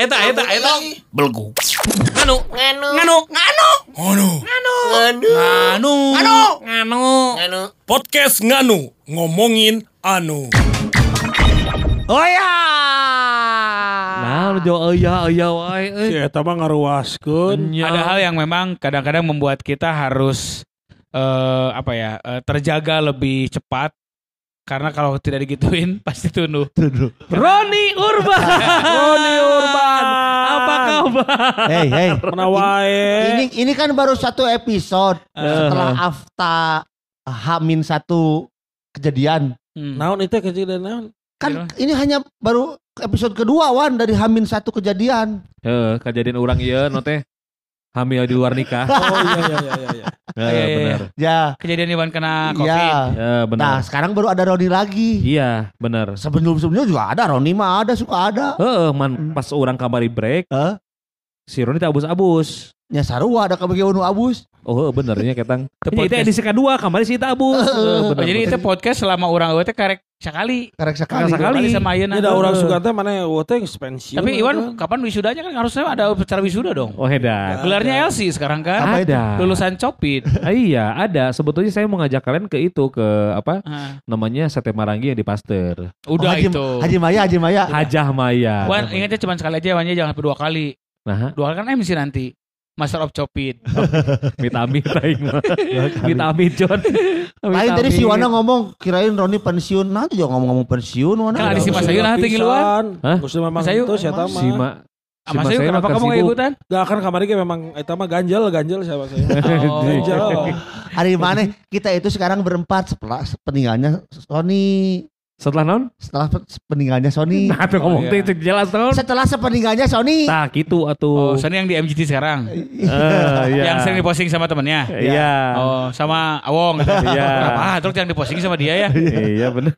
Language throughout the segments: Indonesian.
eta eta eta. Belgu. Anu. nganu Nganu. nganu Anu. nganu Anu. Anu. Anu. nganu Podcast Nganu ngomongin Anu. oh ya Nah, lu jauh iya iya wae euy. Si eta mah ngaruaskeun. Ada hal yang memang kadang-kadang membuat kita harus eh apa ya eh, terjaga lebih cepat karena kalau tidak digituin pasti tunduh. Roni Urban. Roni Urban. Apa kabar? hey hey Mana wae. ini ini kan baru satu episode setelah Afta Hamin satu kejadian Hmm. Naon itu kejadian naon? kan ini hanya baru episode kedua Wan dari Hamin satu kejadian Heeh, kejadian orang ieu nu teh hamil di luar nikah. Oh iya iya iya iya. iya. Heeh, iya, iya. bener. ya Kejadian Iwan kena covid. ya Ya, nah bener. sekarang baru ada Roni lagi Iya, bener. sebelum sebelumnya juga ada Roni mah ada suka ada Heeh, man pas orang kamari break, Hah? si Roni teh abus-abus. nya sarua ada kabeh unu abus Oh, benernya ketang. Ini teh podcast. edisi kedua, kamari si teh abus. Heeh, Oh, bener. jadi itu podcast selama orang teh karek sekali. karek Karek sekali sekali. Kali sama Ayeuna. Ini da urang suka teh mana wo teh geus pensiun. Tapi Iwan kapan wisudanya kan harusnya ada upacara wisuda dong. Oh, hedat. Gelarnya LC sekarang kan. Itu? Ada. Lulusan Copit. Ah, iya, ada. Sebetulnya saya mau ngajak kalian ke itu ke apa Ah, namanya Sate Marangi yang di Pasteur. udah Oh, Haji, itu. Haji Maya Haji Maya Hajah Maya. Wan ingatnya cuma sekali aja Wannya jangan sampai dua kali. Nah, Dua kali kan MC nanti. Master of Copit. vitamin aing mah. Vitamin John. Lain tadi si Wana ngomong kirain Roni pensiun. Nanti juga ngomong-ngomong pensiun Wana. Kan ada si Mas Ayu nah tinggi luar. Hah? Geus memang Mas Ayu? itu siapa mah. Si Ma Ah, Mas Ayu kenapa kamu gak ikutan? Gak akan kamari ge memang eta mah ganjel ganjel siapa saya. Oh. Ganjel. Hari mana kita itu sekarang berempat setelah peninggalnya Sony. Setelah non? Setelah pe- peninggalnya Sony. Nah, tuh ngomong iya. teh jelas non. Setelah sepeninggalnya Sony. Nah, gitu Oh, atuh. Sony yang di MGT sekarang. Eh, iya. Yang sering diposting sama temennya. Iya. Oh, sama Awong. Iya. Kenapa? Ah, terus yang diposting sama dia ya. Iya bener.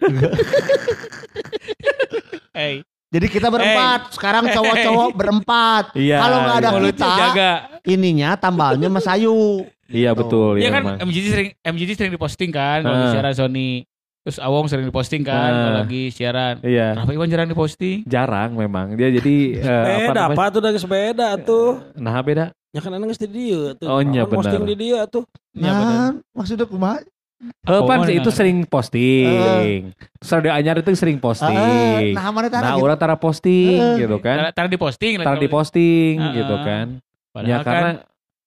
Hey, Jadi kita berempat. Sekarang cowok-cowok berempat. Iya, Kalau nggak ada iya. kita, jaga. ininya tambalnya Mas Ayu. Iya betul Iya ya kan emang. MGT sering MGT sering diposting kan kalau siaran Sony. Terus Awong sering diposting kan Ah. kalau lagi siaran. Iya. Kenapa Iwan jarang diposting? Jarang memang. Dia jadi eh, Beda namanya? apa tuh dari sepeda tuh. Nah, beda. Ya kan anak di dieu tuh. Oh, iya, Orang Posting benar. di dia tuh. Iya, bener. Nah, maksudnya kumaha? Eh, pan Pokoknya. itu sering posting. Terus ada anyar itu sering Eh, posting. Nah, mana tara Nah, gitu. orang tara posting Eh. gitu kan. Tara, tara diposting Tara diposting Ah, gitu kan. Padahal Ya karena kan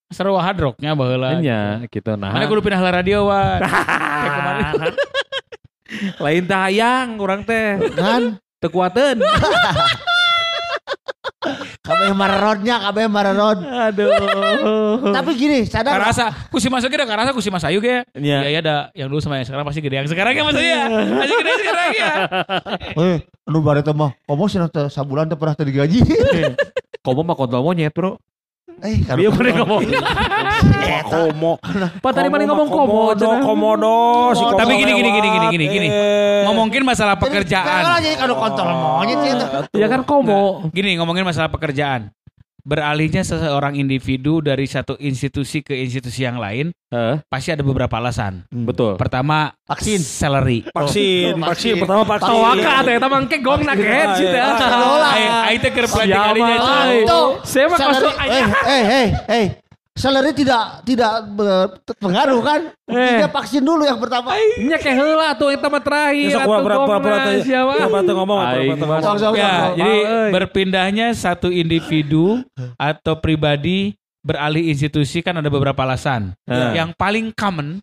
seru hard rocknya baheula. hanya gitu nah. Mana kudu pindah lah radio Wan. Lain teh hayang urang teh. Kan? Teu kuateun. Kabeh marerodnya, kabeh marerod. Aduh. Tapi gini, sadar? Karasa, kusi masuk ge da karasa kusi Mas Ayu ge. Iya. Iya iya ada yang dulu sama yang sekarang pasti gede. Yang sekarang ya Mas Ayu ya. Masih gede sekarang ya. Eh, anu bare teh mah, komo sih teh sabulan teh pernah teh digaji. Komo mah kontol monyet, Bro. Eh, kalau Dia ngomong. Komo. Pak tadi mana ngomong komo. Komodo, komodo. si Komodo. Tapi gini, gini, gini, gini, gini, gini. Eh. Ngomongin masalah pekerjaan. jadi kalau kontrol monyet teh. Ya kan komo. Gini ngomongin masalah pekerjaan. Beralihnya seseorang individu dari satu institusi ke institusi yang lain Heeh, pasti ada beberapa alasan. betul. Pertama, Vaksin. salary. Vaksin, Oh, vaksin vaksin. pertama vaksin. Tawaka teh eta mangke gong na kehead sih teh. Lola. Aing teh keur Saya mah kosong eh, eh, eh, eh. Salary tidak tidak berpengaruh kan? Eh. Dia vaksin dulu yang pertama. Nya kayak heula tuh eta mah terakhir. Besok gongna, pura-pura teh. siapa? Teh ngomong, Ya, jadi berpindahnya satu individu atau pribadi beralih institusi kan ada beberapa alasan. Eh. Yang paling common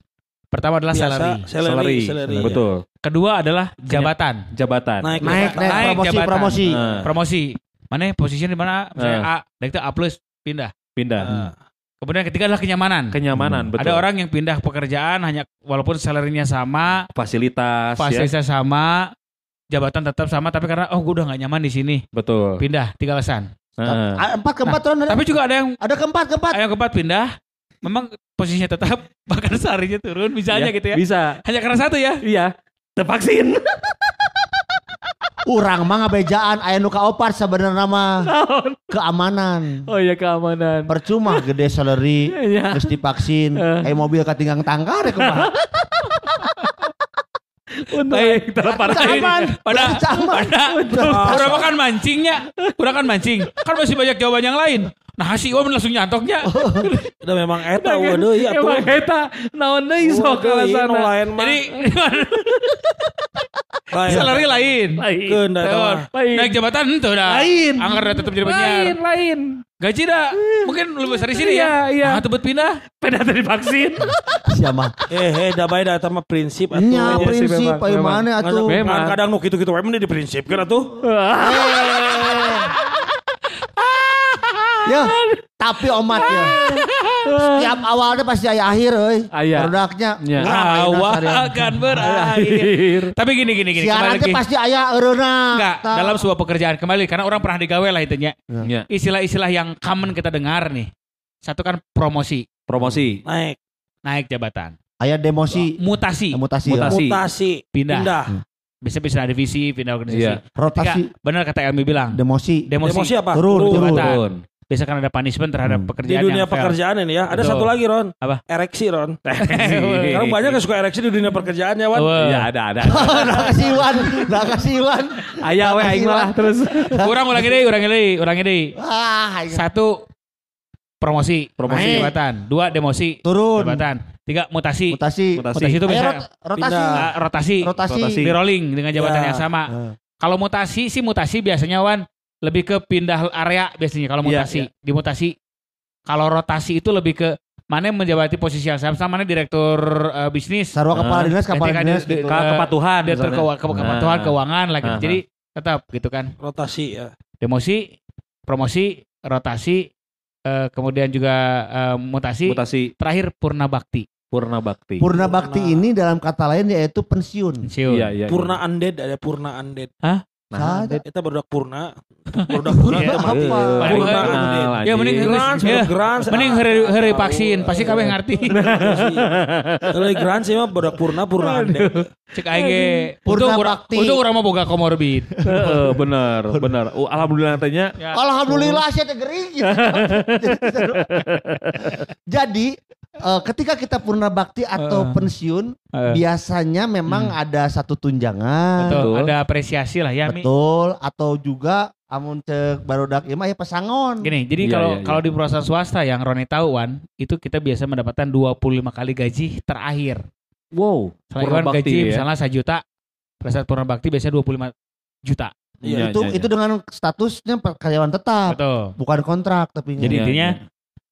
pertama adalah Biasa, salary. Salary, salary. Betul. Kedua adalah jabatan. Jabatan. Naik, Naik, naik, Naik promosi, jabatan. promosi. Eh, Promosi. Mana posisinya di mana? Misalnya Eh. A, dari itu A plus pindah. pindah. Nah. Kemudian ketiga adalah kenyamanan. Kenyamanan, betul. Ada orang yang pindah pekerjaan hanya walaupun salary-nya sama, fasilitas, ya. fasilitasnya sama, jabatan tetap sama tapi karena oh gue udah nggak nyaman di sini, Betul. pindah tiga alasan. Heeh. Ah, Empat keempat ada. Tapi juga ada yang Ada keempat keempat. ada yang keempat pindah memang posisinya tetap bahkan seharinya turun misalnya Iya, gitu ya. Bisa. Hanya karena satu ya. Iya. Tervaksin. Urang mah ngabejaan aya nu kaopat sebenarnya mah keamanan. Oh iya keamanan. Percuma gede salary Iya. geus divaksin, Eh. eh mobil katinggang tangkar ya kumaha. Untuk baik Caman, Pada pada orang mah kan mancingnya. Orang kan mancing. Kan masih banyak jawaban yang lain. Nah, si Iwan langsung nyantoknya. Udah memang eta waduh iya tuh. Emang eta naon deui sok iya, mah. Jadi Lain. salary lain. Lain. Lain. Naik jabatan itu dah. Lain. Angker dah tetap jadi penyiar. Lain, lain. Gaji dah. Mungkin lebih besar di sini Iya, ya. iya. Ah, tebet pindah. Peda tadi vaksin. Siapa? Eh, eh, da bae da eta mah prinsip atuh. Iya sih, prinsip ayo mana atuh. Memang. Kan kadang nu kitu-kitu wae mending diprinsipkeun atuh. Ya, tapi omat ya. Setiap awalnya pasti aya akhir euy. Aya. Produknya. Ya. Awal akan berakhir. Tapi gini gini gini. Kembali Siaran teh lagi. pasti aya eureuna. Enggak, dalam sebuah pekerjaan kembali karena orang pernah digawe lah itunya. Ya. Istilah-istilah yang common kita dengar nih. Satu kan promosi, Promosi. Naik. naik jabatan. aya demosi, Mutasi, mutasi, ya. Mutasi. Mutasi. pindah. Pindah. Bisa bisa divisi, pindah organisasi. Iya. rotasi, Tiga, benar kata Elmi bilang. demosi. Demosi. Demosi apa? Turun, turun. Jabatan. Turun. Biasa kan ada punishment terhadap Hmm. Di pekerjaan dunia yang fail. pekerjaan ini ya. Ada Betul. satu lagi Ron. Apa? Ereksi Ron. Karena banyak yang suka ereksi di dunia pekerjaan ya Wan. Iya ada ada. Nah kasih Iwan, nah kasih Iwan. Aya we aing malah terus. Kurang ulangi deh, ulangi deh, ulangi deh. Ah. Satu promosi, Promosi. naik jabatan. Dua demosi, turun. jabatan. Tiga mutasi. Mutasi. Mutasi. Mutasi itu bisa rot- rotasi. Pindah. ah, rotasi, Rotasi. Rotasi. di rolling dengan jabatan Ya. yang sama. Eh. Kalau mutasi sih mutasi biasanya Wan lebih ke pindah area biasanya kalau Iya, mutasi, dimutasi. Kalau rotasi itu lebih ke mana yang menjabati posisi yang sama, mana direktur eh, bisnis, Sarwa kepala Ah. dinas, kepala Ketika dinas. di- gitu. Ka- kepatuhan. direktur kewa- ke- kepatuhan Nah. keuangan lah gitu. Ah, Jadi tetap gitu kan. Rotasi ya. Demosi, promosi, rotasi, eh, kemudian juga eh, mutasi, Mutasi terakhir purna bakti. purna bakti. Purna bakti ini dalam kata lain yaitu pensiun. Pensiun. Iya iya. Purna undead ada purna undead. Nah. Kita berdak purna. Berdak purna Iya. teh mah Apa? Paling Purna. Ya mending Grans, ya, grans. mending hari hari vaksin, pasti kabeh ngerti. Kalau grans sih mah berdak purna purna. Cek aing ge. Purna bakti. Untung urang mah boga komorbid. Heeh, bener bener. Oh, alhamdulillah tanya. Ya. Alhamdulillah saya teh gering. Jadi eh, ketika kita purna bakti atau Eh. pensiun Eh, biasanya memang ada satu tunjangan. betul, Betul. ada apresiasi lah ya Mi. Betul atau juga amun cek barudak ieu mah ya pesangon. Gini, jadi Iya, kalau iya, iya. kalau di perusahaan swasta yang Roni tahu Wan, itu kita biasa mendapatkan 25 kali gaji terakhir. Wow. Selain Purna bakti gaji ya. misalnya 1 juta, pada saat purna bakti biasanya 25 juta. Iya, itu itu dengan statusnya karyawan tetap, Betul. bukan kontrak tapi Jadi Iya, intinya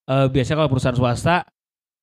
eh, biasanya kalau perusahaan swasta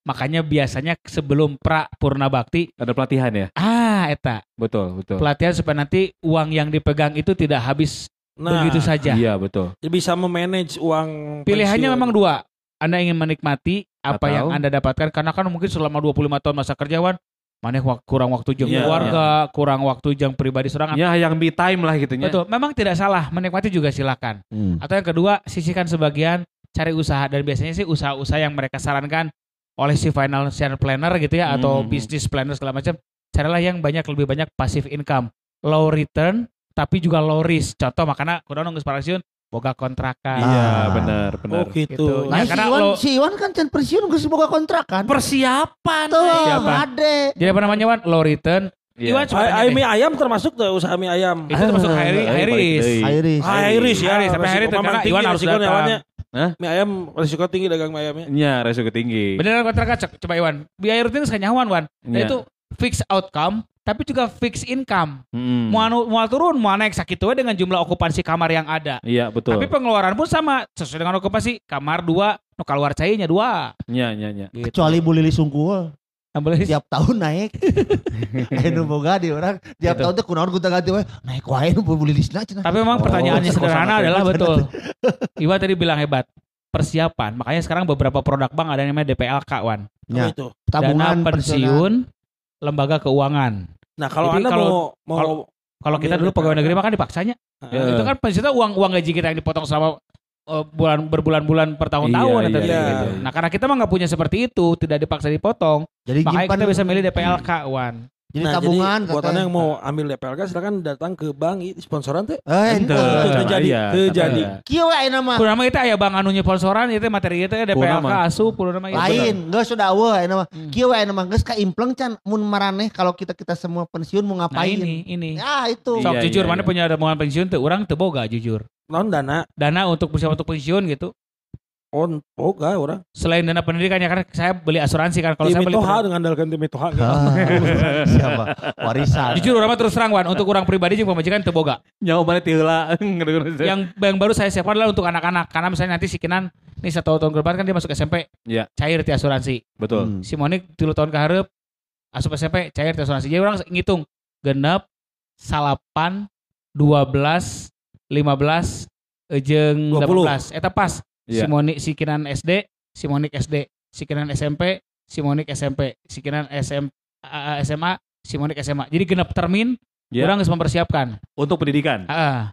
makanya biasanya sebelum pra purna bakti Ada pelatihan ya. ah eta Betul betul. pelatihan supaya nanti uang yang dipegang itu tidak habis Nah, begitu saja. Iya betul. Jadi bisa memanage uang Pilihannya pensiun. memang dua. Anda ingin menikmati apa Atau- yang Anda dapatkan karena kan mungkin selama 25 tahun masa kerjawan mana wak- kurang waktu jam Iya, keluarga, kurang waktu jam pribadi serangan. Ya yang me time lah gitu. Betul, memang tidak salah menikmati juga silakan. Hmm. Atau yang kedua, sisihkan sebagian cari usaha dan biasanya sih usaha-usaha yang mereka sarankan oleh si financial planner gitu ya atau Hmm. business planner segala macam. Carilah yang banyak lebih banyak passive income, low return tapi juga low risk. Contoh makanya kudu nunggu pensiun boga kontrakan. Iya Ah. benar Oh benar. gitu. Gitu. Nah, Ya, si karena Iwan, lo- si Iwan kan can pensiun geus boga kontrakan. Persiapan. Tuh, ade. Jadi apa namanya Wan? Low return. Iya. Iwan cuma Ay, ay, mie ayam termasuk tuh usaha mie ayam. itu termasuk high, ri- Ah, high balik risk. deui. Iris. Ah, iris ya. Iris, sampai Resiko- iris, memang karena Iwan harus datang. Hah? Mie ayam resiko tinggi dagang mie ayamnya. Nya resiko tinggi. Beneran kontrak cek coba Iwan. Biaya rutin sekanya Wan Wan. Nah, Iya. itu fixed outcome tapi juga fixed income. Mm. Mau anu- mau turun, mau naik sakit we dengan jumlah okupansi kamar yang ada. Iya betul. Tapi pengeluaran pun sama sesuai dengan okupansi kamar dua, nu keluar cairnya dua. Nya nya nya. Gitu. Kecuali Bu Lili Sungkul. Boleh Tiap tahun naik. Anu boga di orang tiap Gitu. tahun teh kunaon gonta ganti we naik wae nu Bu Lili cenah. Tapi memang Oh, pertanyaannya sederhana adalah betul. Iwan tadi bilang hebat. Persiapan. Makanya sekarang beberapa produk bank ada yang namanya DPLK Wan. Ya. Itu? Tabungan Dana pensiun, lembaga keuangan. Nah, kalau Jadi Anda kalau- mau mau kalau- Kalau kita dulu pegawai negeri mah kan dipaksanya. Ya. Itu kan pensiun uang uang gaji kita yang dipotong selama eh, bulan berbulan-bulan per tahun-tahun Iya, atau iya, kayak iya. gitu. Nah, karena kita mah nggak punya seperti itu, tidak dipaksa dipotong, Jadi makanya kita bisa milih DPLK, Wan. Jadi Nah, tabungan. jadi buat anda yang mau ambil DPLK silakan datang ke bank sponsoran teh. Eh, Ente. ente. Teu jadi, Iya, teu tapi jadi. iya. Kieu we ayeuna mah. Nama itu aya bang anu sponsoran itu materi itu DPLK mah. asup kudu nama itu. Lain, geus sudah eueuh ayeuna mah. Hmm. Kieu we ayeuna mah geus kaimpleng can mun maraneh kalau kita kita semua pensiun mau Nah ngapain. ini ini. Ya itu. Sok Iya, jujur iya, mana iya. punya tabungan pensiun tuh orang teu boga jujur. Non dana Dana untuk persiapan untuk pensiun gitu. On boga orang. Selain dana pendidikan ya kan saya beli asuransi kan kalau saya beli Toha dengan dalkan tim Toha. Ah, siapa? Warisan. Jujur orang terus terang Wan untuk orang pribadi jeung pemajikan teu boga. Nyawa mana tiula. yang yang baru saya siapkan adalah untuk anak-anak karena misalnya nanti si Kinan nih satu tahun ke depan kan dia masuk SMP Iya. cair di asuransi Betul. Hmm. si Monik tilu tahun ke hareup asup SMP cair di asuransi jadi orang ngitung genep salapan dua belas lima belas jeung 20. 18 eta pas si Iya. Monik si Kinan SD si Monik SD si Kinan SMP si Monik SMP si Kinan SM, uh, SMA si Monik SMA jadi genep termin Iya. orang harus mempersiapkan Untuk pendidikan. ah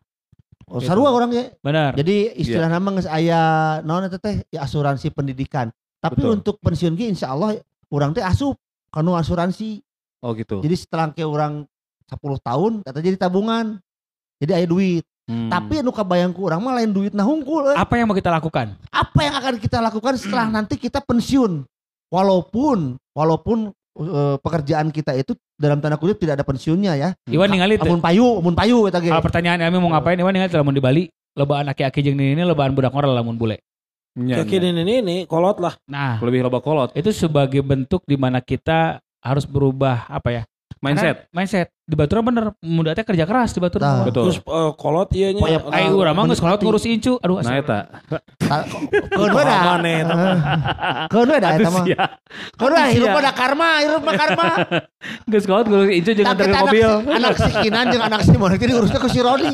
Oh, sarua orang ya. benar Jadi istilah nama geus aya naon eta teh ya asuransi pendidikan. Tapi Betul. untuk pensiun ge insya Allah orang teh asup kanu asuransi. Oh gitu. Jadi setelah ke orang 10 tahun kata jadi tabungan. Jadi aya duit. Hmm. Tapi anu kabayang ku urang mah lain duit nah hungkul. eh. apa yang mau kita lakukan Apa yang akan kita lakukan setelah nanti kita pensiun? Walaupun walaupun eh, pekerjaan kita itu dalam tanda kutip tidak ada pensiunnya ya. Iwan ningali? Amun payu, amun payu eta ge. Kalau pertanyaan kami mau ngapain Iwan ningali lamun di Bali lobaan aki-aki jeung ini lobaan budak ngorel lamun bule. Nya. ini ini ini kolot lah. Nah, Lebih loba kolot. itu sebagai bentuk di mana kita harus berubah apa ya? Mindset. Karena mindset. Di Baturan bener, muda teh kerja keras di Baturan. Nah. Betul. Terus eh, kolot iya nya. Pokoknya- Ayo urang mah geus kolot ngurus incu. Aduh, Nah eta. Keun we da. Mana eta? Keun we da eta mah. we hirup sia. mah da karma, hirup mah karma. Geus kolot ngurus incu jeung anak, mobil. anak si Kinan jeung anak si Monik teh diurusnya ku si Rodi.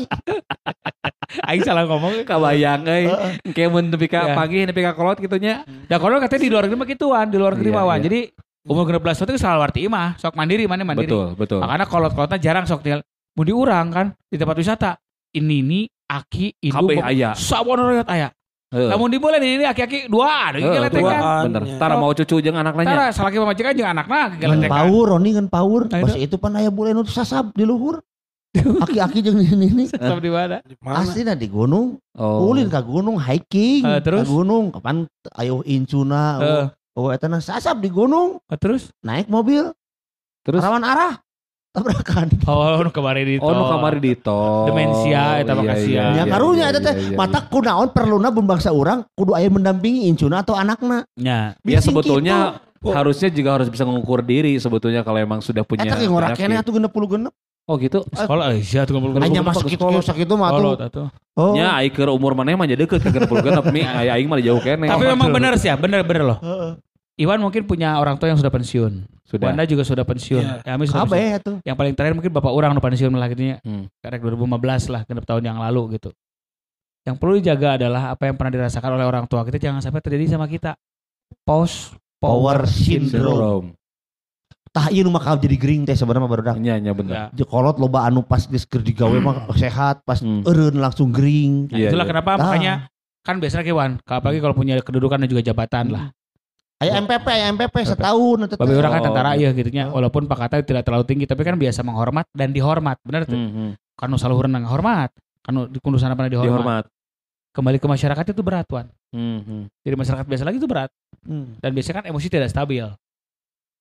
aing salah ngomong. Kabayang euy. Kayak mun nepi ka Ya. pagi nepi ka kolot gitu nya. Da kolot katanya di luar negeri mah gituan, di luar negeri Iya, mah Wan. iya. Jadi umur 16 tahun itu selalu arti imah, sok mandiri mana mandiri. Betul, betul. Makanya kolot-kolotnya jarang sok tinggal. Mau diurang kan di tempat wisata. Ini nih aki induk Kabeh aya. sabon rakyat aya. Heeh. Namun di boleh ini aki-aki dua, ada Heeh, geletek dua. kan. Duaan, Bener. Tara mau cucu jeung anak Tara salaki pamajikan jeung anakna Ngan geletek kan. power, Roni ngan power. Nah, Pas itu pan aya bule nu sasab di luhur. Aki-aki jeung ini ini. Tetap di mana? Di mana? Asli di gunung, Oh. ulin ka gunung hiking, Eh, terus? ka gunung, kapan ayo incuna, Eh. Oh, oh eta na sasab di gunung, Oh, terus? naik mobil, Terus rawan arah, tabrakan. Oh, nu kemarin itu. Oh, nu kamari di tol. Demensia, eta mah Iya, kasihan. iya, Ya iya, karunya iya, eta teh iya, iya. mata kunaon perluna bangsa urang kudu aya mendampingi incuna atau anakna. Ya. Ya sebetulnya gitu. harusnya juga harus bisa mengukur diri sebetulnya kalau emang sudah punya Eta ge ngora penyakit. kene atuh genep puluh genep. Oh gitu. Sekolah Asia tuh ngomong Hanya genep masuk kitu kolot. sakitu mah atuh. Oh. Ya, ai keur umur maneh mah jadi deket ke 30 genep mi, ai aing mah jauh kene. Tapi Oh, memang benar sih ya, benar-benar loh. Heeh. Iwan mungkin punya orang tua yang sudah pensiun. sudah. Wanda juga sudah pensiun. Iya. Kami sudah pensiun. Kabeh atuh. Yang paling terakhir mungkin bapak orang udah pensiun lah gitu ya. Hmm. Karena 2015 lah, genap tahun yang lalu gitu. Yang perlu dijaga adalah apa yang pernah dirasakan oleh orang tua kita jangan sampai terjadi sama kita. Post Power syndrome. Tah ieu nu mah jadi gering teh sebenarnya mah barudak. Nya nya bener. Ya. Jekolot loba anu pas geus keur digawe mah sehat, pas Hmm. eureun langsung gering. Nah, Iya, itulah iya. kenapa Ah. makanya kan biasanya Kewan, apalagi kalau punya kedudukan dan juga jabatan lah. Aya MPP, aya MPP setahun. Bapak orang kan Oh. tentara ya gitunya, Oh. walaupun pangkatnya tidak terlalu tinggi tapi kan biasa menghormat dan dihormat, benar tuh. Hmm, hmm. Kan selalu renang hormat, kan di kundusan apa dihormat. Dihormat. Kembali ke masyarakat itu berat, Wan. Hmm, hmm. Jadi masyarakat biasa lagi itu berat Hmm. dan biasanya kan emosi tidak stabil.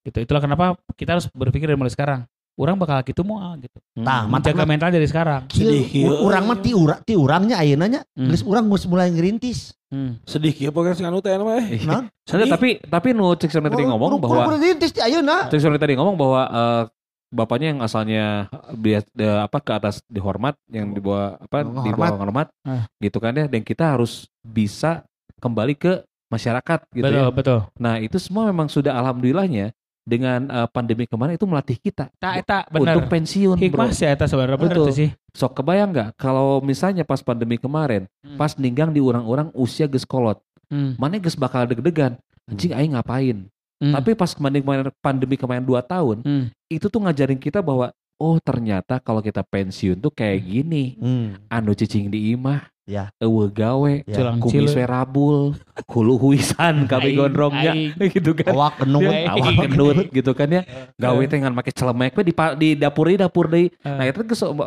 Gitu. Itulah kenapa kita harus berpikir dari mulai sekarang. Orang bakal gitu mau gitu. Tah, mantap Menjaga mental dari sekarang. Sedih, urang mah ti urang ti urangnya ayeuna nya Hmm. geus urang geus mulai ngerintis. Hmm. Sedih kieu pokoknya sing anu teh mah. eh. Soalnya tapi tapi nu cek tadi ngomong Kudu- bahwa ngerintis ti ayeuna. cek tadi ngomong bahwa eh, bapaknya yang asalnya de- apa ke atas dihormat yang di bawah apa Menghormat. di bawah hormat Ah. gitu kan ya dan kita harus bisa kembali ke masyarakat gitu betul, ya. betul. Nah, itu semua memang sudah alhamdulillahnya dengan eh, pandemi kemarin itu melatih kita Tak eta benar. untuk pensiun, Hikmah bro. sih eta sebenarnya benar tuh sih. Sok kebayang nggak kalau misalnya pas pandemi kemarin, Hmm. pas ninggang di orang-orang usia geus kolot, Hmm. mana geus bakal deg-degan. Anjing aing ngapain? Hmm. Tapi pas pandemi kemarin, pandemi kemarin 2 tahun, Hmm. itu tuh ngajarin kita bahwa oh ternyata kalau kita pensiun tuh kayak gini. Hmm. Anu cicing di imah, Ya. eueuh gawe, Ya. Kumis we rabul, hulu huisan kabeh Aing, gondrongnya gitu kan. Awak genung. Ya, Awak gendut gitu kan ya. Gawe teh ngan make celemek we di, di dapur di dapur deui. Eh. Nah, itu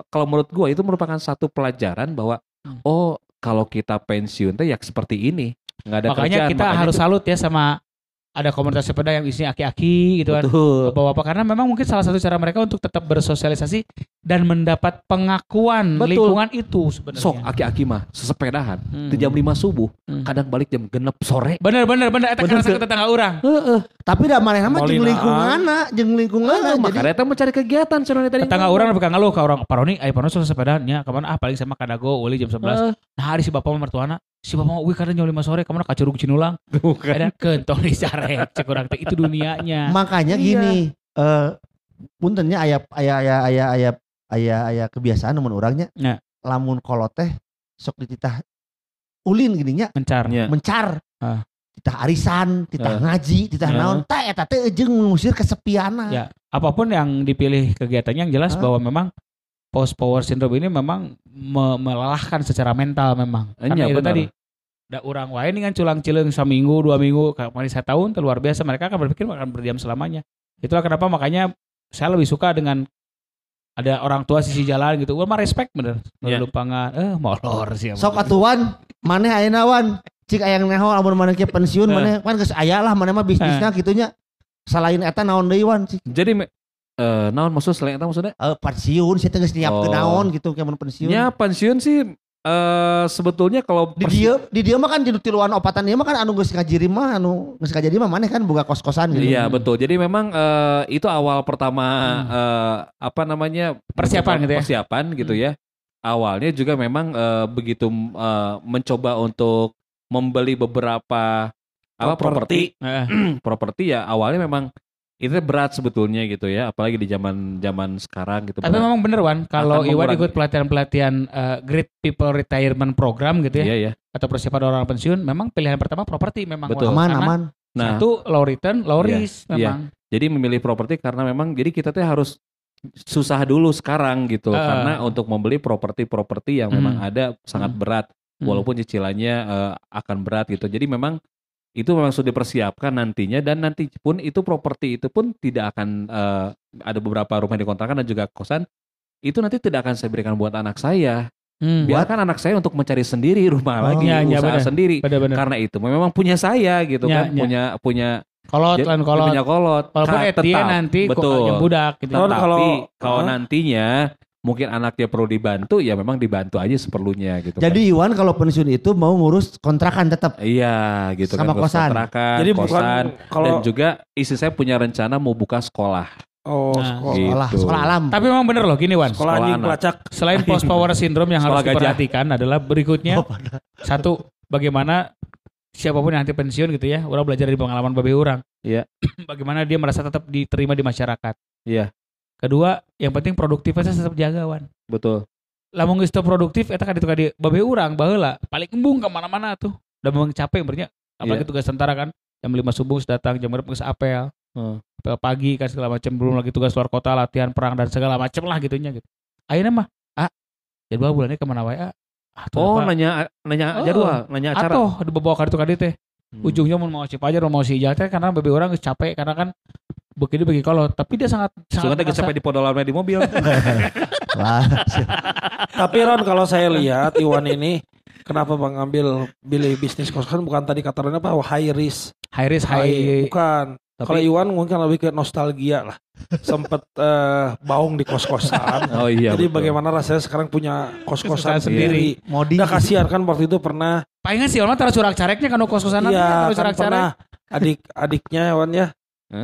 kalau menurut gua itu merupakan satu pelajaran bahwa Hmm. oh, kalau kita pensiun teh ya seperti ini. Nggak ada Makanya kerjaan. kita harus salut ya sama ada komunitas sepeda yang isinya aki-aki gitu kan. Bapak-bapak karena memang mungkin salah satu cara mereka untuk tetap bersosialisasi dan mendapat pengakuan Betul. lingkungan itu sebenarnya. Sok aki-aki mah sesepedahan Hmm. di jam 5 subuh, Hmm. kadang balik jam genep sore. Bener bener bener eta karena sakit tetangga orang. Heeh. Tapi dah mana mah jeung Molinaan. lingkunganna, jeung lingkunganna. Heeh, Jadi makanya eta mencari kegiatan cenah tadi. Tetangga orang bukan ngeluh ke orang Paroni, ayo Paroni sok sepedanya ke mana ah paling sama kadago uli jam 11. Heeh. Nah hari si bapak mertuana si bapak mau wih kadang jam 5 sore ke mana kacurug cinulang. Bukan. Ada kentong dicarek cek orang teh itu dunianya. makanya Iya. gini, eh puntennya aya aya aya aya aya aya aya kebiasaan namun orangnya. Ya. Lamun kolot teh sok dititah ulin gininya Mencar. Ya. mencar. Ah. Titah arisan, titah Ah. ngaji, titah Ah. naon teh eta teh jeung ngusir kesepianan. Ya. Apa pun yang dipilih kegiatannya yang jelas Hah? bahwa memang post power syndrome ini memang me- melelahkan secara mental memang. Karena Iya, itu benar. tadi da orang wae ini kan culang cileng seminggu dua minggu kemarin satu tahun luar biasa mereka akan berpikir akan berdiam selamanya itulah kenapa makanya saya lebih suka dengan ada orang tua sisi jalan gitu gue mah respect bener Iya. lupangan eh molor sih Sok atuan, maneh ayeuna wan. Cik ayang neho lamun maneh ke pensiun Eh. maneh kan geus aya lah maneh mah bisnisnya gitunya. Selain eta naon deui wan cik. Jadi me- eh naon maksud selain eta maksudnya? Eh pensiun saya geus nyiapkeun Oh. naon gitu kayak pensiun. Ya pensiun sih eh sebetulnya kalau di dia di dia mah kan jadi tiluan opatan dia mah kan anu geus ngajiri mah anu geus ngajiri mah maneh kan boga kos-kosan gitu. Iya betul. Jadi memang eh, itu awal pertama eh, apa namanya Persiapan gitu ya? Persiapan gitu ya. Awalnya juga memang eh, begitu eh, mencoba untuk membeli beberapa apa properti Eh, properti ya awalnya memang itu berat sebetulnya gitu ya apalagi di zaman zaman sekarang gitu tapi berat. memang bener Wan kalau Iwan ikut pelatihan-pelatihan eh, Great People Retirement Program gitu ya iya ya atau persiapan orang pensiun memang pilihan pertama properti memang Betul. Aman Karena aman. nah satu low return low Iya, risk iya. memang jadi memilih properti karena memang jadi kita tuh harus susah dulu sekarang gitu Eh. karena untuk membeli properti-properti yang memang Hmm. ada sangat Hmm. berat Hmm. walaupun cicilannya eh, akan berat gitu jadi memang itu memang sudah dipersiapkan nantinya dan nanti pun itu properti itu pun tidak akan eh, ada beberapa rumah dikontrakan dan juga kosan itu nanti tidak akan saya berikan buat anak saya. Hmm. biarkan anak saya untuk mencari sendiri rumah Oh, lagi iya, usaha benar. sendiri. Bener-bener karena itu memang punya saya gitu Ya, kan ya. punya punya kolot lan kolot. punya kolot. Walaupun Ka- tetap, nanti kok betul. budak gitu. Tapi kalau- nantinya mungkin anaknya perlu dibantu ya memang dibantu aja seperlunya gitu kan. Jadi Iwan kalau pensiun itu mau ngurus kontrakan tetap. iya gitu Sama kan kosan. kontrakan, Jadi bukan kosan kalau dan juga istri saya punya rencana mau buka sekolah oh Nah. sekolah, Gitu. Sekolah, sekolah alam. tapi memang bener loh gini Wan sekolah anjing anak. pelacak. selain post power syndrome yang harus Sekolah gajah. diperhatikan adalah berikutnya Oh, satu bagaimana siapa pun yang nanti pensiun gitu ya orang belajar dari pengalaman babe orang Iya. bagaimana dia merasa tetap diterima di masyarakat Iya. Kedua yang penting produktivitas tetap jaga Wan. Betul. Lamun geus produktif eta kan itu di babe urang baheula paling embung ke mana-mana tuh. Udah memang capek berarti apalagi Iya. tugas tentara kan jam 5 subuh sudah datang jam berapa geus apel. Hmm. apel pagi kan segala macam belum lagi tugas luar kota latihan perang dan segala macam lah gitunya gitu. Akhirnya mah ah jadwal bulannya ke mana wae ah oh apa? nanya nanya Oh. jadwal nanya acara. Atoh ada bawa kartu kadi teh Hmm. ujungnya mau mau si Fajar mau si Ijal teh karena babe orang capek karena kan begini bagi kalau tapi dia sangat teh merasa- sampai di podolan di mobil Wah, Tapi Ron kalau saya lihat Iwan ini kenapa Bang ambil pilih bisnis kos-kosan bukan tadi kata Ron apa high risk. high risk high High- bukan. Tapi- Kalau Iwan mungkin lebih ke nostalgia lah. Sempet eh, baung di kos-kosan. oh iya Jadi betul. bagaimana rasanya sekarang punya Kos-kosan sendiri. sendiri. Modi. Udah kasihan kan waktu itu pernah palingan sih orang taruh curak careknya kan kos-kosan Iya taruh kan curak carek pernah adik-adiknya Wan ya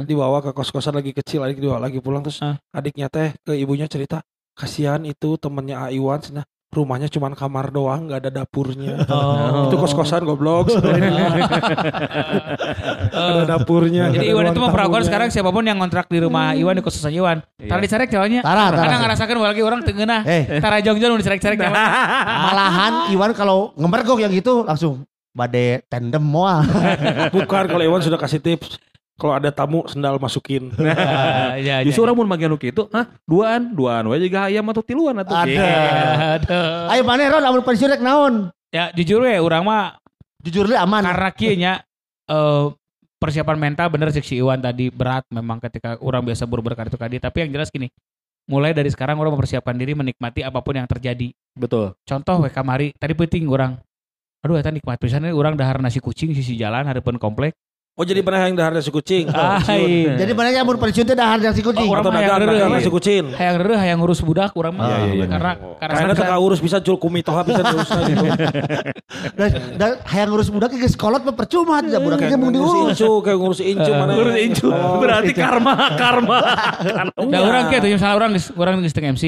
dibawa ke kos-kosan lagi kecil adik dibawa lagi pulang. Terus adiknya teh ke ibunya cerita kasihan itu temennya A Iwan cenah, rumahnya cuma kamar doang nggak ada dapurnya Oh. itu kos-kosan goblok ada dapurnya Jadi ada Iwan itu memperlakukan tamunya. sekarang siapa pun yang kontrak di rumah Iwan di kos-kosan Iwan. Iya. Tara dicarek jawabnya. Tara, tara. Karena ngerasakan lagi orang tengenah. Eh, Tara jongjon udah dicarek-carek jawabnya. malahan Iwan kalau ngemergok yang gitu langsung bade tandem moal. bukan kalau Iwan sudah kasih tips kalau ada tamu sendal masukin Ah, iya, iya. Justru orang mun bagian itu, hah? Duaan, duaan wae juga ayam atau tiluan atau Ada. Aduh. Ayo mana Ron lamun pensiun rek naon? Ya jujur ya orang mah Jujur li aman. karena kieu nya eh, persiapan mental bener sih si Iwan tadi berat memang ketika orang biasa buru-buru itu tadi tapi yang jelas gini mulai dari sekarang orang mempersiapkan diri menikmati apa pun yang terjadi Betul. contoh we kamari tadi penting orang aduh eta nikmat pisan orang dahar nasi kucing sisi jalan harapan komplek Oh jadi pernah yang dahar nasi kucing. Ah, iya. Jadi mana yang pensiun teh dahar yang si kucing. Oh, orang mah yang nasi kucing. hayang rere hayang ngurus budak orang mah Iya, iya, iya. karena karena Karena teka urus bisa cul kumitoha bisa diurus gitu. Dan, dan hayang ngurus budak ge sekolot mah percuma tidak budak ge mung diurus. incu kayak ngurus incu mana. Ngurus incu. Oh, Berarti karma, karma. Nah, orang kayak tuh misalnya orang geus orang geus teu MC,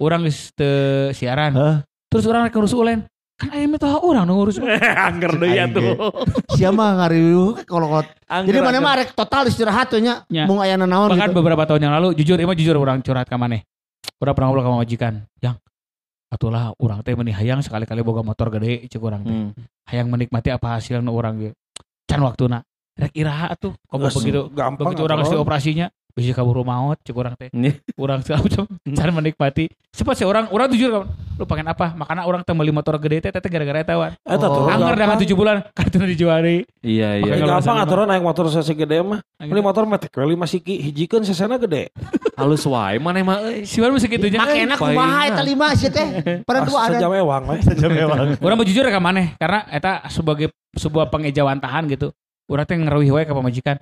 orang geus teu siaran. Terus orang rek ngurus ulen. Kan aya mah tah orang nu ngurus. Angger deui Aing atuh. Sia mah ngariweuh kolot. Angger, Jadi mana mah rek total istirahat we nya. Nya. Mung aya naon Bahkan gitu. beberapa tahun yang lalu jujur emang jujur orang curhat ka maneh. Orang pernah ngobrol sama majikan, "Yang atulah orang teh meuni hayang sekali-kali boga motor gede cek urang teh. Hmm. Hayang menikmati apa hasilnya orang ge. Can waktuna. Rek iraha atuh. Komo Geus begitu gampang. begitu orang atuh. operasinya bisa kabur maut cek urang teh. Nih. Orang macam cara menikmati. Cepat sih orang orang jujur kan. Lu pengen apa? Makanya orang teh beli motor gede teh teh gara-gara eta wan. Eta tuh. Oh. Anger dengan. 7 bulan kartu dijual deui. Iya, iya. Makanya Ya, gampang misalnya aturan naik motor sesi gede mah. Beli motor mah teh lima siki hijikeun sesena gede. Halus wae mana mah euy. Si Wan masih gitu nya. Paling kumaha mah. eta lima sih teh. Pada dua ada. Sejam ewang we. Orang mau jujur ka maneh karena eta sebagai sebuah pengejawantahan gitu. Urang teh ngeruih wae ka pamajikan.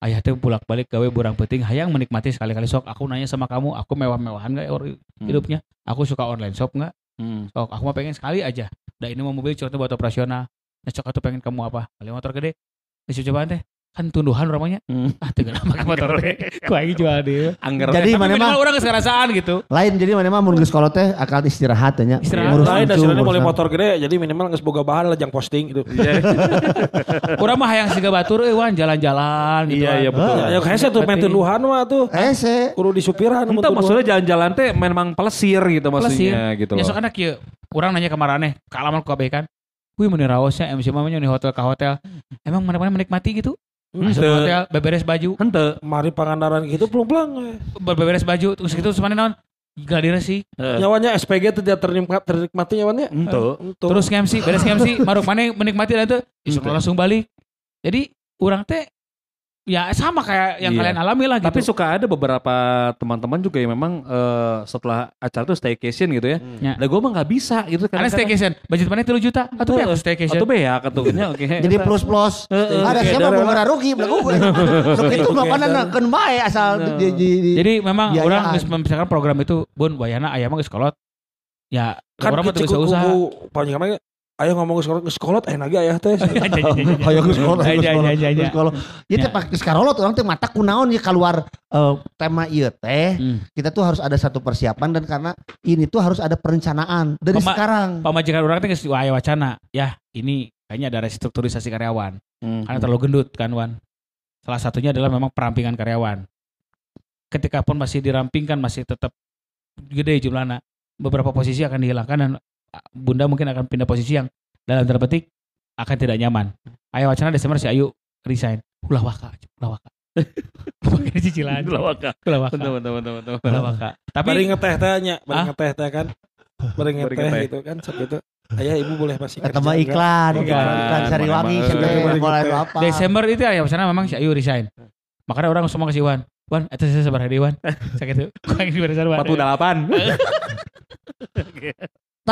Ayah teh bolak-balik gawe burang penting hayang menikmati sekali-kali sok. Aku nanya sama kamu aku mewah-mewahan gak or- hidupnya? Aku suka online shop nggak? Hmm. sok aku mah pengen sekali aja. Dan ini mau mobil cuma buat operasional. Nah atuh pengen kamu apa? Beli motor gede. Geus cobaan teh kan tunduhan namanya Hmm. ah teu kenapa pakai motor teh ku aing jual dia Angger. Jadi tapi mana minimal mah orang geus ngarasaan gitu lain jadi mana mah mun geus kolot teh akal istirahat teh nya. Istirahat. Ngurus Lain incu, dasarnya mulai motor gede jadi minimal geus boga bahan lajang posting gitu. orang mah hayang siga batur euy wan jalan-jalan gitu Iya, iya betul. Ya ya hese tuh main tunduhan mah tuh. Ese. Kudu disupiran mun Entah tunduhan. maksudnya jalan-jalan teh memang pelesir gitu Pelesir. maksudnya gitu Ya loh. sok anak kieu. Urang nanya ke maraneh, ke alamat ku kan. Wih meni rawosnya MC mamanya di hotel ke hotel. Emang mana-mana menikmati gitu? Masuk Henteu. hotel, beberes baju, Henteu. Mari pangandaran gitu pelang-pelang. beberes baju, terus gitu mana naon? Gadir sih. Nyawanya SPG tidak ternikmat ternikmati nyawannya. Henteu. Untuk Terus nge-MC, beres nge-MC, maruk mana menikmati dan Henteu. langsung balik. Jadi orang teh ya sama kayak yang Iya. kalian alami lah Tapi gitu. suka ada beberapa teman-teman juga yang memang eh, setelah acara tuh staycation gitu ya. Ya. Nah gue mah nggak bisa gitu Karena staycation, budget mana 3 juta, atau aku staycation. Atau beak atau oke. Jadi plus plus. Heeh. Ada siapa mau ngara rugi belagu. Sok itu mah kana keun bae asal di di di- Jadi memang orang membicarakan program itu, Bun, bayana aya mah geus kolot. Ya, kan orang mah kecil bisa usaha. kuku panjang. Ayo ngomong sekolah sekolah eh lagi ayah teh. Iya, iya, iya, iya. geus kolot. Ieu teh Ya. pak geus karolot urang teh mata kunaon ya keluar eh, tema ieu teh. Hmm. Kita tuh harus ada satu persiapan dan karena ini tuh harus ada perencanaan dari Pema- sekarang. Pemajikan orang teh geus aya wacana. Ya, ini kayaknya ada restrukturisasi karyawan. Hmm. Karena terlalu gendut kan, Wan. Salah satunya adalah memang perampingan karyawan. Ketika pun masih dirampingkan masih tetap gede jumlahnya. Beberapa posisi akan dihilangkan dan Bunda mungkin akan pindah posisi yang dalam tanda petik akan tidak nyaman. Ayo wacana Desember si Ayu resign. Ulah waka, ulah waka. Pakai cicilan. Itulah waka. Ulah waka. Betul betul. Ulah waka. Bari Tapi ngeteh teh nya, bari ngeteh teh kan. Bari Bari ngeteh ngeteh. gitu kan sok gitu. Ayah ibu boleh masih kerja enggak? iklan, Iklan. iklan, iklan sari wangi, mana- apa. Desember itu ya wacana memang si Ayu resign. Makanya orang semua kasih Wan. Wan, itu saya sabar hari Wan. Sakit tuh. Kurang di barisan Wan. 48.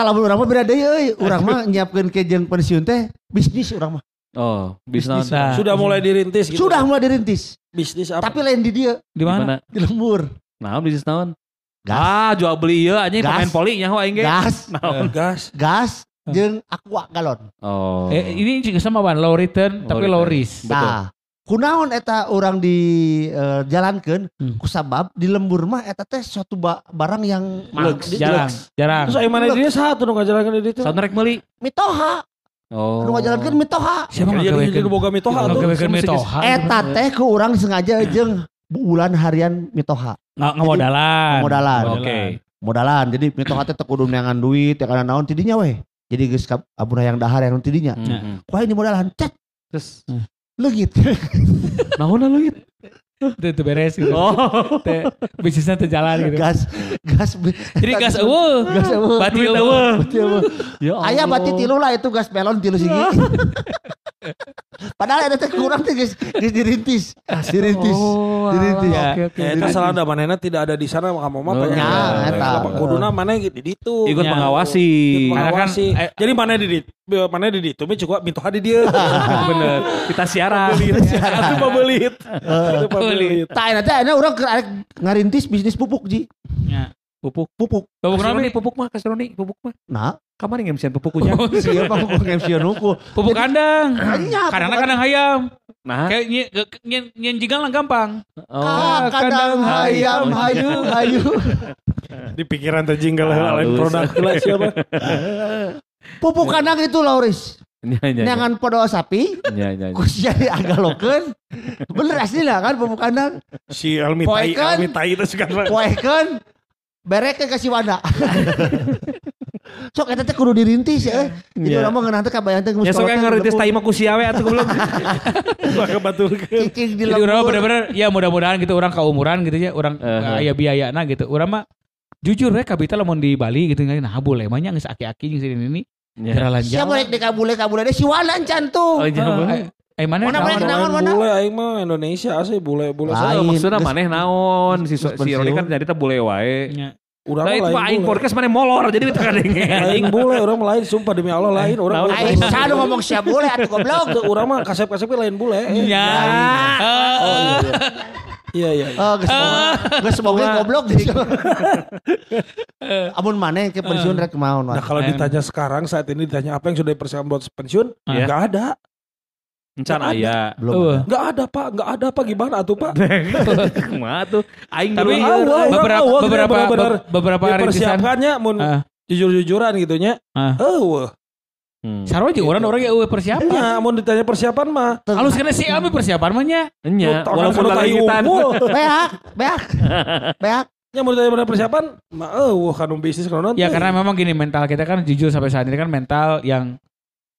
Lamun urang mah beda deui euy. Urang mah nyiapkeun ke jeung pensiun teh bisnis urang mah. Oh, Bisnis. Nah, Sudah mulai dirintis gitu. Sudah mulai dirintis. bisnis apa? Tapi lain di dia, di mana? di lembur. Nah, bisnis naon? Gas. Ah, jual beli ieu anjing pemain poli nyaho aing ge. Gas, Eh, gas. gas jeung aqua galon. Oh. Eh, ini juga sama Wan, low return Low tapi return. low risk. Betul. Nah, kunaon eta orang di eh, jalankeun Hmm. kusabab di lembur mah eta teh suatu ba- barang yang. Lux. Di- Jarang, lux. jarang. Terus ayo mana dia satu nu ngajalankeun di ditu. Saat rek meuli. Mitoha, Oh. nu ngajalankeun mitoha. Siapa jadi boga mitoha gawekeun mitoha. Eta teh ku urang sengaja jeung bulan harian mitoha. Nggak modalan. Modalan. Oke. Modalan. Jadi mitoha teh teu kudu neangan duit ya kana naon tidinya weh. Jadi geus abuna yang dahar yang tidinya. Hmm. Wah ini modalan cet Terus leugit. naon lu gitu? itu, itu beres gitu. Oh. Teh, bisnisnya teu jalan gitu. gas gas Jadi gas eueuh. gas eueuh. Bati eueuh. Bati eueuh. Ya Aya Allah. bati tilu lah itu gas pelon tilu sigi. Padahal ada teh kurang teh geus dirintis. Dirintis. Oh, Dirintis. Ya. Oke oke. Ya, itu salah ada manehna tidak ada di sana kamu mah Oh, pengen. ya, eta. Kuduna mana gitu di ditu. Ikut Ya. mengawasi. Kan, mengawasi. Jadi mana di mana di ditu, tapi juga minta di dia. Bener. Kita siaran. Itu pabelit. Itu pabelit. Tak enak teh ada orang ngarintis bisnis pupuk ji. Ya. Pupuk. Pupuk. Pupuk nih? pupuk mah, kasih Roni, pupuk mah. Nah, Kemarin ngemsian pupuknya. siapa pupuk MC nuku. Pupuk kandang. Kadang kadang hayam. Nah, Kayak nyen nyen lah gampang. oh. Ah, kadang hayam hayu hayu. Di pikiran teh jingle Halus. lain produk lah siapa. Pupuk kandang itu Lauris. Nya, nya, nya. Neangan podo sapi, Nya, nya, nya. kusnya diagalokeun. Bener asli lah kan pupuk kandang. Si Elmi Tai, Poekan. Elmi Tai itu sekarang. Poekeun berek ke kasih wanda. Sok eta teh kudu dirintis ya. Jadi Iya. urang mah ngeunah teh kabayang teh Ya sok ngerintis tai mah ku siawe atuh goblok. Maka batul cicing di lembur. bener-bener ya mudah-mudahan gitu orang keumuran gitu ya, orang Uh-huh. aya biayana gitu. Urang mah jujur ya kabita lamun di Bali gitu nah boleh mah nya geus aki-aki jeung sini ini Nya. jalan Sia jalan. boleh dikabule kabule deh si Wanda encan tuh. Oh, jangan boleh. Eh mana Mana boleh naon? mana? Bule aing mah Indonesia asli bule bule Lain. saya. Maksudnya Geus- maneh naon si si Roni kan teh bule wae. Ya. Urang mah itu lain aing bule. podcast maneh molor jadi kita kadenge. Lain bule, orang lain sumpah demi Allah lain mah- Aing sadu ngomong siap boleh atuh goblok. Urang mah kasep-kasep lain bule. Eh, Ya. Oh iya iya. Iya iya. iya. Oh, geus boga. Geus boga goblok di Amun maneh ke pensiun rek maon. Nah kalau Lain. ditanya sekarang saat ini ditanya apa yang sudah dipersiapkan buat pensiun, Iya. nggak ada, Encan aya. Belum. Eueuh. ada. nggak ada pak, nggak ada pak gimana tuh pak? Kumaha tuh? Aing Tapi dulu awal, orang beberapa awal, beberapa bener-bener be- beberapa hari pisan. Dipersiapkannya, mun Ah. jujur-jujuran gitunya. Ah. Oh, Hmm. Sarua jeung urang orang ya eueuh persiapan. ya, mun ditanya persiapan mah. Halus kena si Ami persiapan mah nya. Nya, walaupun laligitan. unggul. Beak, beak. Beak. Ya mau ditanya bener persiapan, mah oh, kan bisnis kan Ya karena memang gini mental kita kan jujur sampai saat ini kan mental yang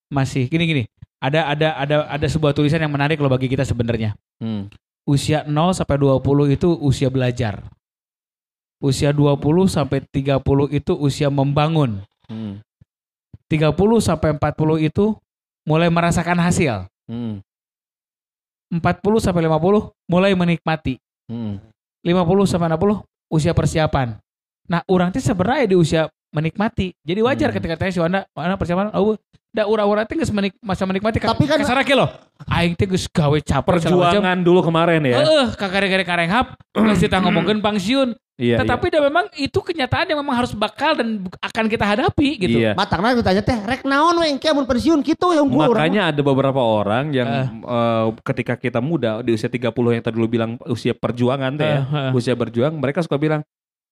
masih gini gini. Ada ada ada ada sebuah tulisan yang menarik loh bagi kita sebenarnya. Hmm. Usia 0 sampai 20 itu usia belajar. Usia 20 sampai 30 itu usia membangun. Hmm. 30 sampai 40 itu mulai merasakan hasil. Hmm. 40 sampai 50 mulai menikmati. Hmm. 50 sampai 60 usia persiapan. Nah, orang teh sebenarnya di usia menikmati. Jadi wajar Hmm. ketika tanya si Wanda, Wanda persiapan, oh, da urang-urang teh geus menik masa menikmati. Tapi kan- kasar loh. Aing teh geus gawe macam. Perjuangan dulu kemarin ya. Heeh, kakare-kare karenghap, geus kita ngomongkeun pensiun. Iya. Tetapi dah memang itu kenyataan yang memang harus bakal dan akan kita hadapi gitu. Iya. Matangna ditanya teh rek naon we engke mun pensiun kitu ya unggul. Makanya ada beberapa orang yang Eh. eh, ketika kita muda di usia 30 yang tadi dulu bilang usia perjuangan teh ya. Eh. Usia berjuang mereka suka bilang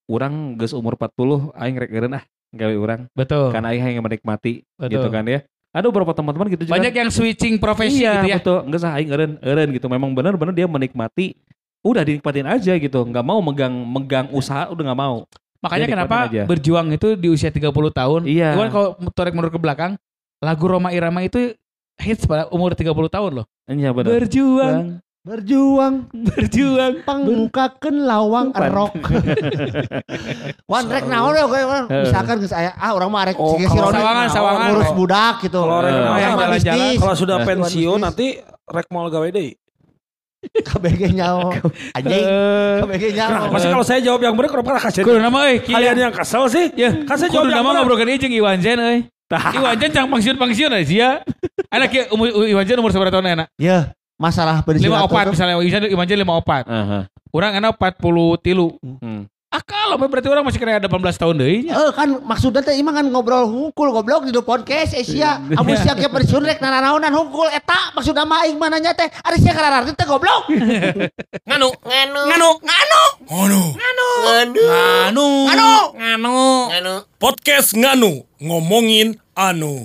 orang geus umur 40 aing rek ah gawe urang Betul. kan aing yang menikmati Betul. gitu kan ya. Ada beberapa teman-teman gitu juga. Banyak yang switching profesi iya, gitu ya. betul. Enggak sah aing eureun eureun gitu. Memang benar-benar dia menikmati udah dinikmatin aja gitu. Nggak mau megang megang usaha udah nggak mau. Makanya Dia kenapa aja. berjuang itu di usia 30 tahun. Iya. Cuman kalau tarik mundur ke belakang, lagu Roma Irama itu hits pada umur 30 tahun loh. Iya benar. Berjuang, Berjuang berjuang. pangkakeun lawang erok. Wan rek naon wan. Heeh. Misalkan geus aya ah urang mah rek Oh, si Roni sawangan, sawangan. ngurus budak gitu. Kalau rek Eh. naon, Sama jalan-jalan. Kalau sudah Eh. pensiun nanti rek mau gawe deui. KBG nyaho. Anjing. KBG. Kenapa sih kalau saya jawab yang bener kenapa kasih Kudu nama euy, kalian yang kesel sih? Ya, Kan saya jawab yang nama ieu jeung Iwan Zen euy. Iwan Zen cang pangsiun-pangsiun aja ya. Anak umur Iwan Zen umur seberapa tahun enak? Ya, masalah. Lima opat misalnya Iwan Zen lima opat. Aha. Orang enak 40 tilu. Hmm. Ah kalau berarti orang masih kena 18 tahun deui nya. Eh kan maksudnya teh imah kan ngobrol hungkul goblok di podcast Asia. Amun sia ke pensiun rek nanaonan hungkul eta maksudna mah aing mah nanya teh ari sia karararti teh goblok. Nganu, nganu, nganu, nganu, nganu, nganu, nganu, nganu, nganu, nganu. Podcast Nganu ngomongin anu.